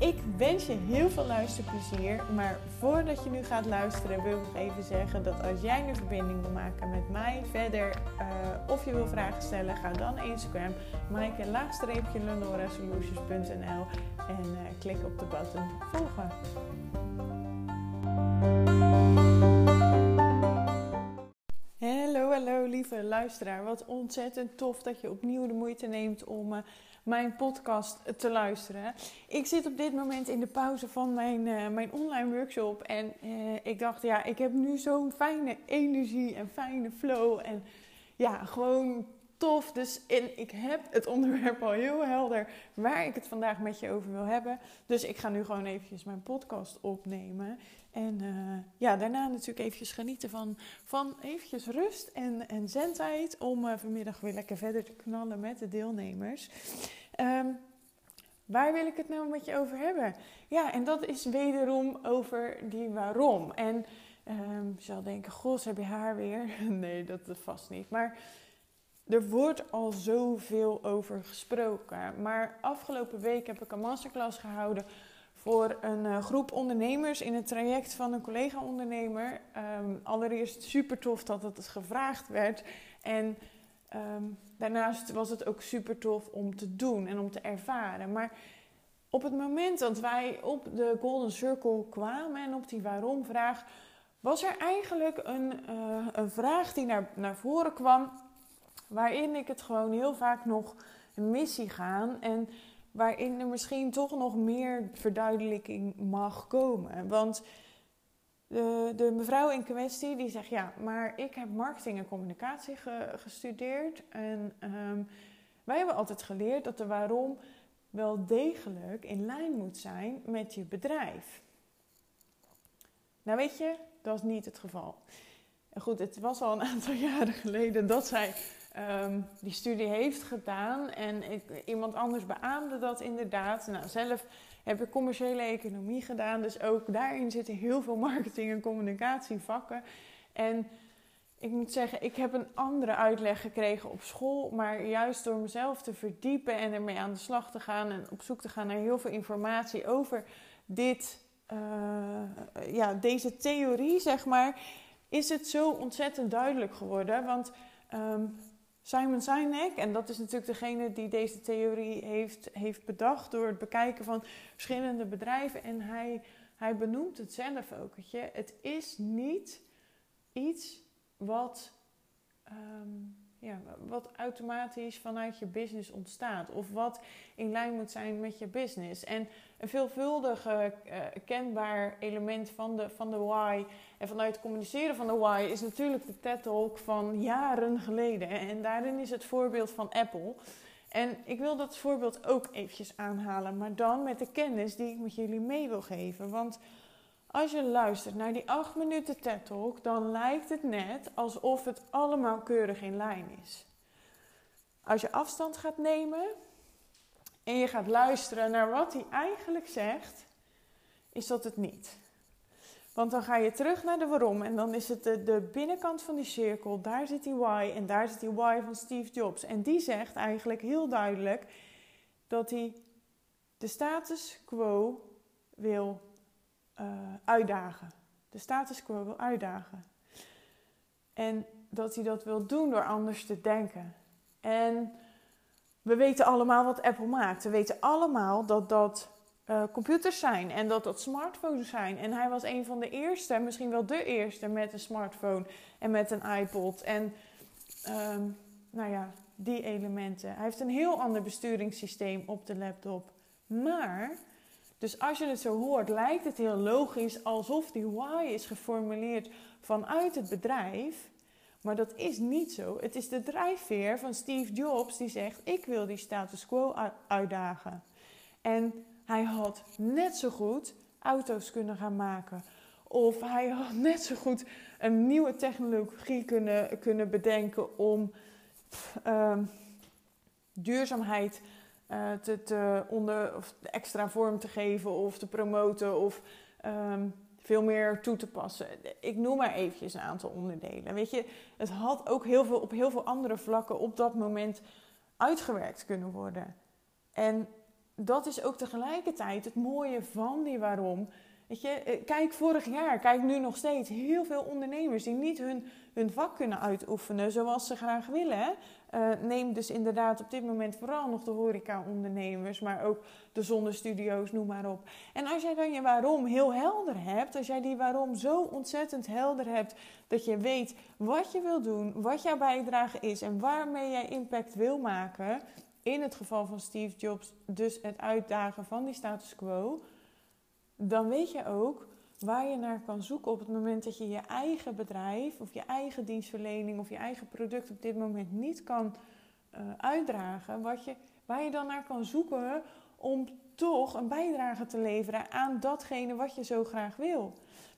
Ik wens je heel veel luisterplezier. Maar voordat je nu gaat luisteren, wil ik even zeggen dat als jij een verbinding wil maken met mij verder uh, of je wil vragen stellen, ga dan Instagram, maaike laagstreepje solutions.nl en uh, klik op de button volgen. Lieve luisteraar. Wat ontzettend tof dat je opnieuw de moeite neemt om uh, mijn podcast te luisteren. Ik zit op dit moment in de pauze van mijn, uh, mijn online workshop. En uh, ik dacht, ja, ik heb nu zo'n fijne energie en fijne flow. En ja, gewoon tof. Dus en ik heb het onderwerp al heel helder waar ik het vandaag met je over wil hebben. Dus ik ga nu gewoon eventjes mijn podcast opnemen. En uh, ja, daarna natuurlijk eventjes genieten van, van eventjes rust en, en zendtijd. Om uh, vanmiddag weer lekker verder te knallen met de deelnemers. Um, waar wil ik het nou met je over hebben? Ja, en dat is wederom over die waarom. En um, je zal denken, goh, heb je haar weer? nee, dat vast niet. Maar er wordt al zoveel over gesproken. Maar afgelopen week heb ik een masterclass gehouden voor een uh, groep ondernemers in het traject van een collega-ondernemer. Um, allereerst super tof dat het gevraagd werd. En um, daarnaast was het ook super tof om te doen en om te ervaren. Maar op het moment dat wij op de Golden Circle kwamen en op die waarom-vraag, was er eigenlijk een, uh, een vraag die naar, naar voren kwam, waarin ik het gewoon heel vaak nog mis zie gaan. En waarin er misschien toch nog meer verduidelijking mag komen. Want de, de mevrouw in kwestie die zegt: Ja, maar ik heb marketing en communicatie gestudeerd. En um, wij hebben altijd geleerd dat de waarom wel degelijk in lijn moet zijn met je bedrijf. Nou, weet je, dat is niet het geval. En goed, het was al een aantal jaren geleden dat zij um, die studie heeft gedaan. En ik, iemand anders beaamde dat inderdaad. Nou, zelf heb ik commerciële economie gedaan. Dus ook daarin zitten heel veel marketing- en communicatievakken. En ik moet zeggen, ik heb een andere uitleg gekregen op school. Maar juist door mezelf te verdiepen en ermee aan de slag te gaan. En op zoek te gaan naar heel veel informatie over dit, uh, ja, deze theorie, zeg maar. Is het zo ontzettend duidelijk geworden. Want um, Simon Sinek, en dat is natuurlijk degene die deze theorie heeft, heeft bedacht door het bekijken van verschillende bedrijven. En hij, hij benoemt het zelf ook. Het is niet iets wat, um, ja, wat automatisch vanuit je business ontstaat. Of wat in lijn moet zijn met je business. En een veelvuldig uh, kenbaar element van de, van de why en vanuit het communiceren van de why is natuurlijk de TED Talk van jaren geleden. En daarin is het voorbeeld van Apple. En ik wil dat voorbeeld ook eventjes aanhalen, maar dan met de kennis die ik met jullie mee wil geven. Want als je luistert naar die 8 minuten TED Talk, dan lijkt het net alsof het allemaal keurig in lijn is. Als je afstand gaat nemen en je gaat luisteren naar wat hij eigenlijk zegt, is dat het niet. Want dan ga je terug naar de waarom en dan is het de, de binnenkant van die cirkel. Daar zit die why en daar zit die why van Steve Jobs. En die zegt eigenlijk heel duidelijk dat hij de status quo wil uh, uitdagen. De status quo wil uitdagen. En dat hij dat wil doen door anders te denken. En we weten allemaal wat Apple maakt. We weten allemaal dat dat uh, computers zijn en dat dat smartphones zijn. En hij was een van de eerste, misschien wel de eerste met een smartphone en met een iPod. En um, nou ja, die elementen. Hij heeft een heel ander besturingssysteem op de laptop. Maar, dus als je het zo hoort, lijkt het heel logisch alsof die why is geformuleerd vanuit het bedrijf. Maar dat is niet zo. Het is de drijfveer van Steve Jobs die zegt: Ik wil die status quo uitdagen. En hij had net zo goed auto's kunnen gaan maken. Of hij had net zo goed een nieuwe technologie kunnen, kunnen bedenken om ehm, duurzaamheid te, te onder, of extra vorm te geven of te promoten of ehm, veel meer toe te passen. Ik noem maar eventjes een aantal onderdelen. Weet je, het had ook heel veel, op heel veel andere vlakken op dat moment uitgewerkt kunnen worden. En dat is ook tegelijkertijd het mooie van die waarom. Weet je, eh, kijk vorig jaar, kijk nu nog steeds. Heel veel ondernemers die niet hun, hun vak kunnen uitoefenen zoals ze graag willen. Uh, neem dus inderdaad op dit moment vooral nog de horeca-ondernemers, maar ook de zonnestudio's, noem maar op. En als jij dan je waarom heel helder hebt, als jij die waarom zo ontzettend helder hebt, dat je weet wat je wil doen, wat jouw bijdrage is en waarmee jij impact wil maken, in het geval van Steve Jobs, dus het uitdagen van die status quo, dan weet je ook waar je naar kan zoeken op het moment dat je je eigen bedrijf of je eigen dienstverlening of je eigen product op dit moment niet kan uh, uitdragen, wat je, waar je dan naar kan zoeken om toch een bijdrage te leveren aan datgene wat je zo graag wil.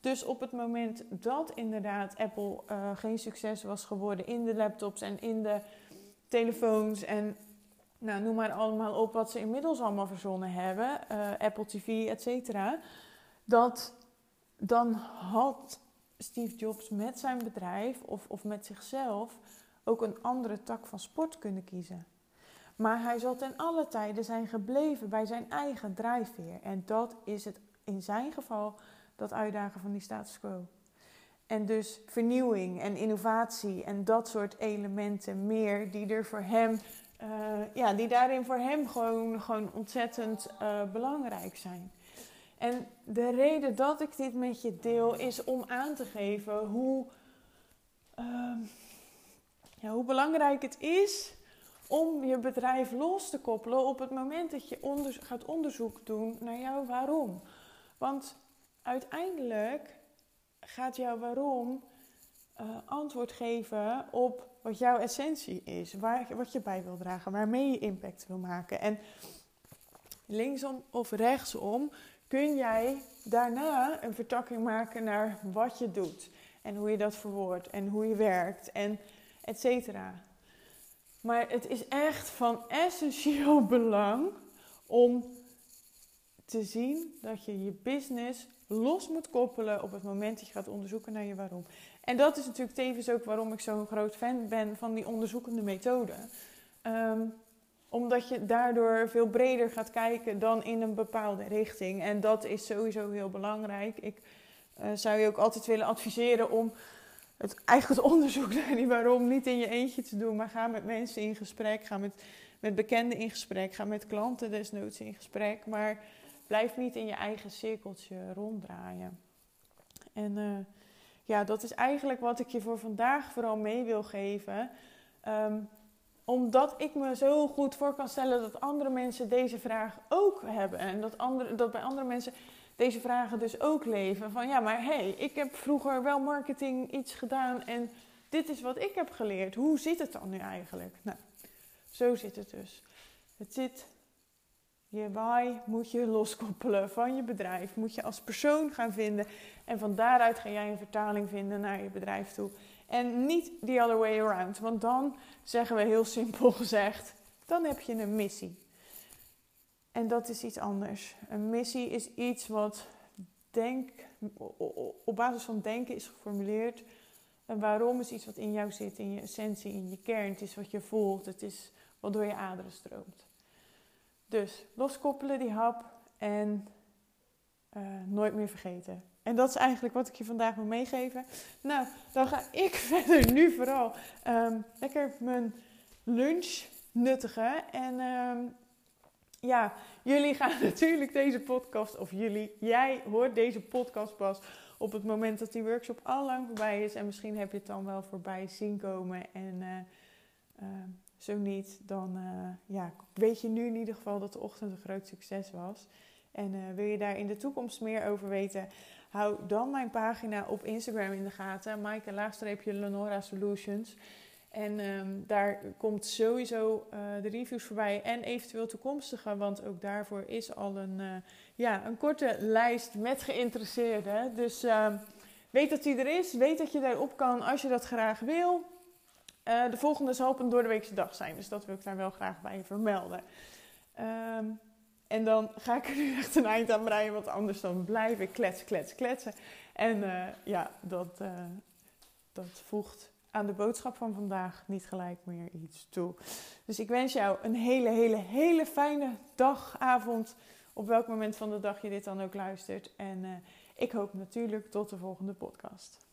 Dus op het moment dat inderdaad Apple uh, geen succes was geworden in de laptops en in de telefoons en nou, noem maar allemaal op wat ze inmiddels allemaal verzonnen hebben, uh, Apple TV, et cetera, dat dan had Steve Jobs met zijn bedrijf of, of met zichzelf ook een andere tak van sport kunnen kiezen. Maar hij zal ten alle tijden zijn gebleven bij zijn eigen drijfveer. En dat is het in zijn geval dat uitdagen van die status quo. En dus vernieuwing en innovatie en dat soort elementen meer die er voor hem, uh, ja, die daarin voor hem gewoon, gewoon ontzettend uh, belangrijk zijn. En de reden dat ik dit met je deel is om aan te geven hoe, uh, ja, hoe belangrijk het is om je bedrijf los te koppelen op het moment dat je gaat onderzoek doen naar jouw waarom. Want uiteindelijk gaat jouw waarom uh, antwoord geven op wat jouw essentie is, waar, wat je bij wil dragen, waarmee je impact wil maken. En linksom of rechtsom kun jij daarna een vertakking maken naar wat je doet. En hoe je dat verwoordt en hoe je werkt en et cetera. Maar het is echt van essentieel belang om te zien dat je je business los moet koppelen op het moment dat je gaat onderzoeken naar je waarom. En dat is natuurlijk tevens ook waarom ik zo'n groot fan ben van die onderzoekende methode. Um, omdat je daardoor veel breder gaat kijken dan in een bepaalde richting. En dat is sowieso heel belangrijk. Ik uh, zou je ook altijd willen adviseren om het, eigenlijk het onderzoek naar die waarom niet in je eentje te doen. Maar ga met mensen in gesprek. Ga met, met bekenden in gesprek. Ga met klanten desnoods in gesprek. Maar blijf niet in je eigen cirkeltje ronddraaien. En uh, ja, dat is eigenlijk wat ik je voor vandaag vooral mee wil geven. Um, omdat ik me zo goed voor kan stellen dat andere mensen deze vraag ook hebben. En dat, andere, dat bij andere mensen deze vragen dus ook leven. Van ja, maar hé, hey, ik heb vroeger wel marketing iets gedaan en dit is wat ik heb geleerd. Hoe zit het dan nu eigenlijk? Nou, zo zit het dus. Het zit, je why moet je loskoppelen van je bedrijf. Moet je als persoon gaan vinden. En van daaruit ga jij een vertaling vinden naar je bedrijf toe. En niet the other way around. Want dan zeggen we heel simpel gezegd, dan heb je een missie. En dat is iets anders. Een missie is iets wat denk, op basis van denken is geformuleerd. En waarom is iets wat in jou zit, in je essentie, in je kern. Het is wat je voelt, het is wat door je aderen stroomt. Dus loskoppelen die hap en uh, nooit meer vergeten. En dat is eigenlijk wat ik je vandaag wil meegeven. Nou, dan ga ik verder nu vooral um, lekker mijn lunch nuttigen. En um, ja, jullie gaan natuurlijk deze podcast, of jullie, jij hoort deze podcast pas op het moment dat die workshop al lang voorbij is. En misschien heb je het dan wel voorbij zien komen. En uh, uh, zo niet, dan uh, ja, weet je nu in ieder geval dat de ochtend een groot succes was. En wil je daar in de toekomst meer over weten? Hou dan mijn pagina op Instagram in de gaten. Maaike laagstreepje Lenora Solutions. En ehm, daar komt sowieso uh, de reviews voorbij en eventueel toekomstige, want ook daarvoor is al een, uh, ja, een korte lijst met geïnteresseerden. Dus uh, weet dat die er is, weet dat je daarop kan als je dat graag wil. de volgende zal op een doordeweekse dag zijn, dus dat wil ik daar wel graag bij vermelden. Um, en dan ga ik er nu echt een eind aan breien, want anders dan blijf ik klets, klets, kletsen. En ja, dat, dat voegt aan de boodschap van vandaag niet gelijk meer iets toe. Dus ik wens jou een hele, hele, hele fijne dag, avond, op welk moment van de dag je dit dan ook luistert. En uh, ik hoop natuurlijk tot de volgende podcast.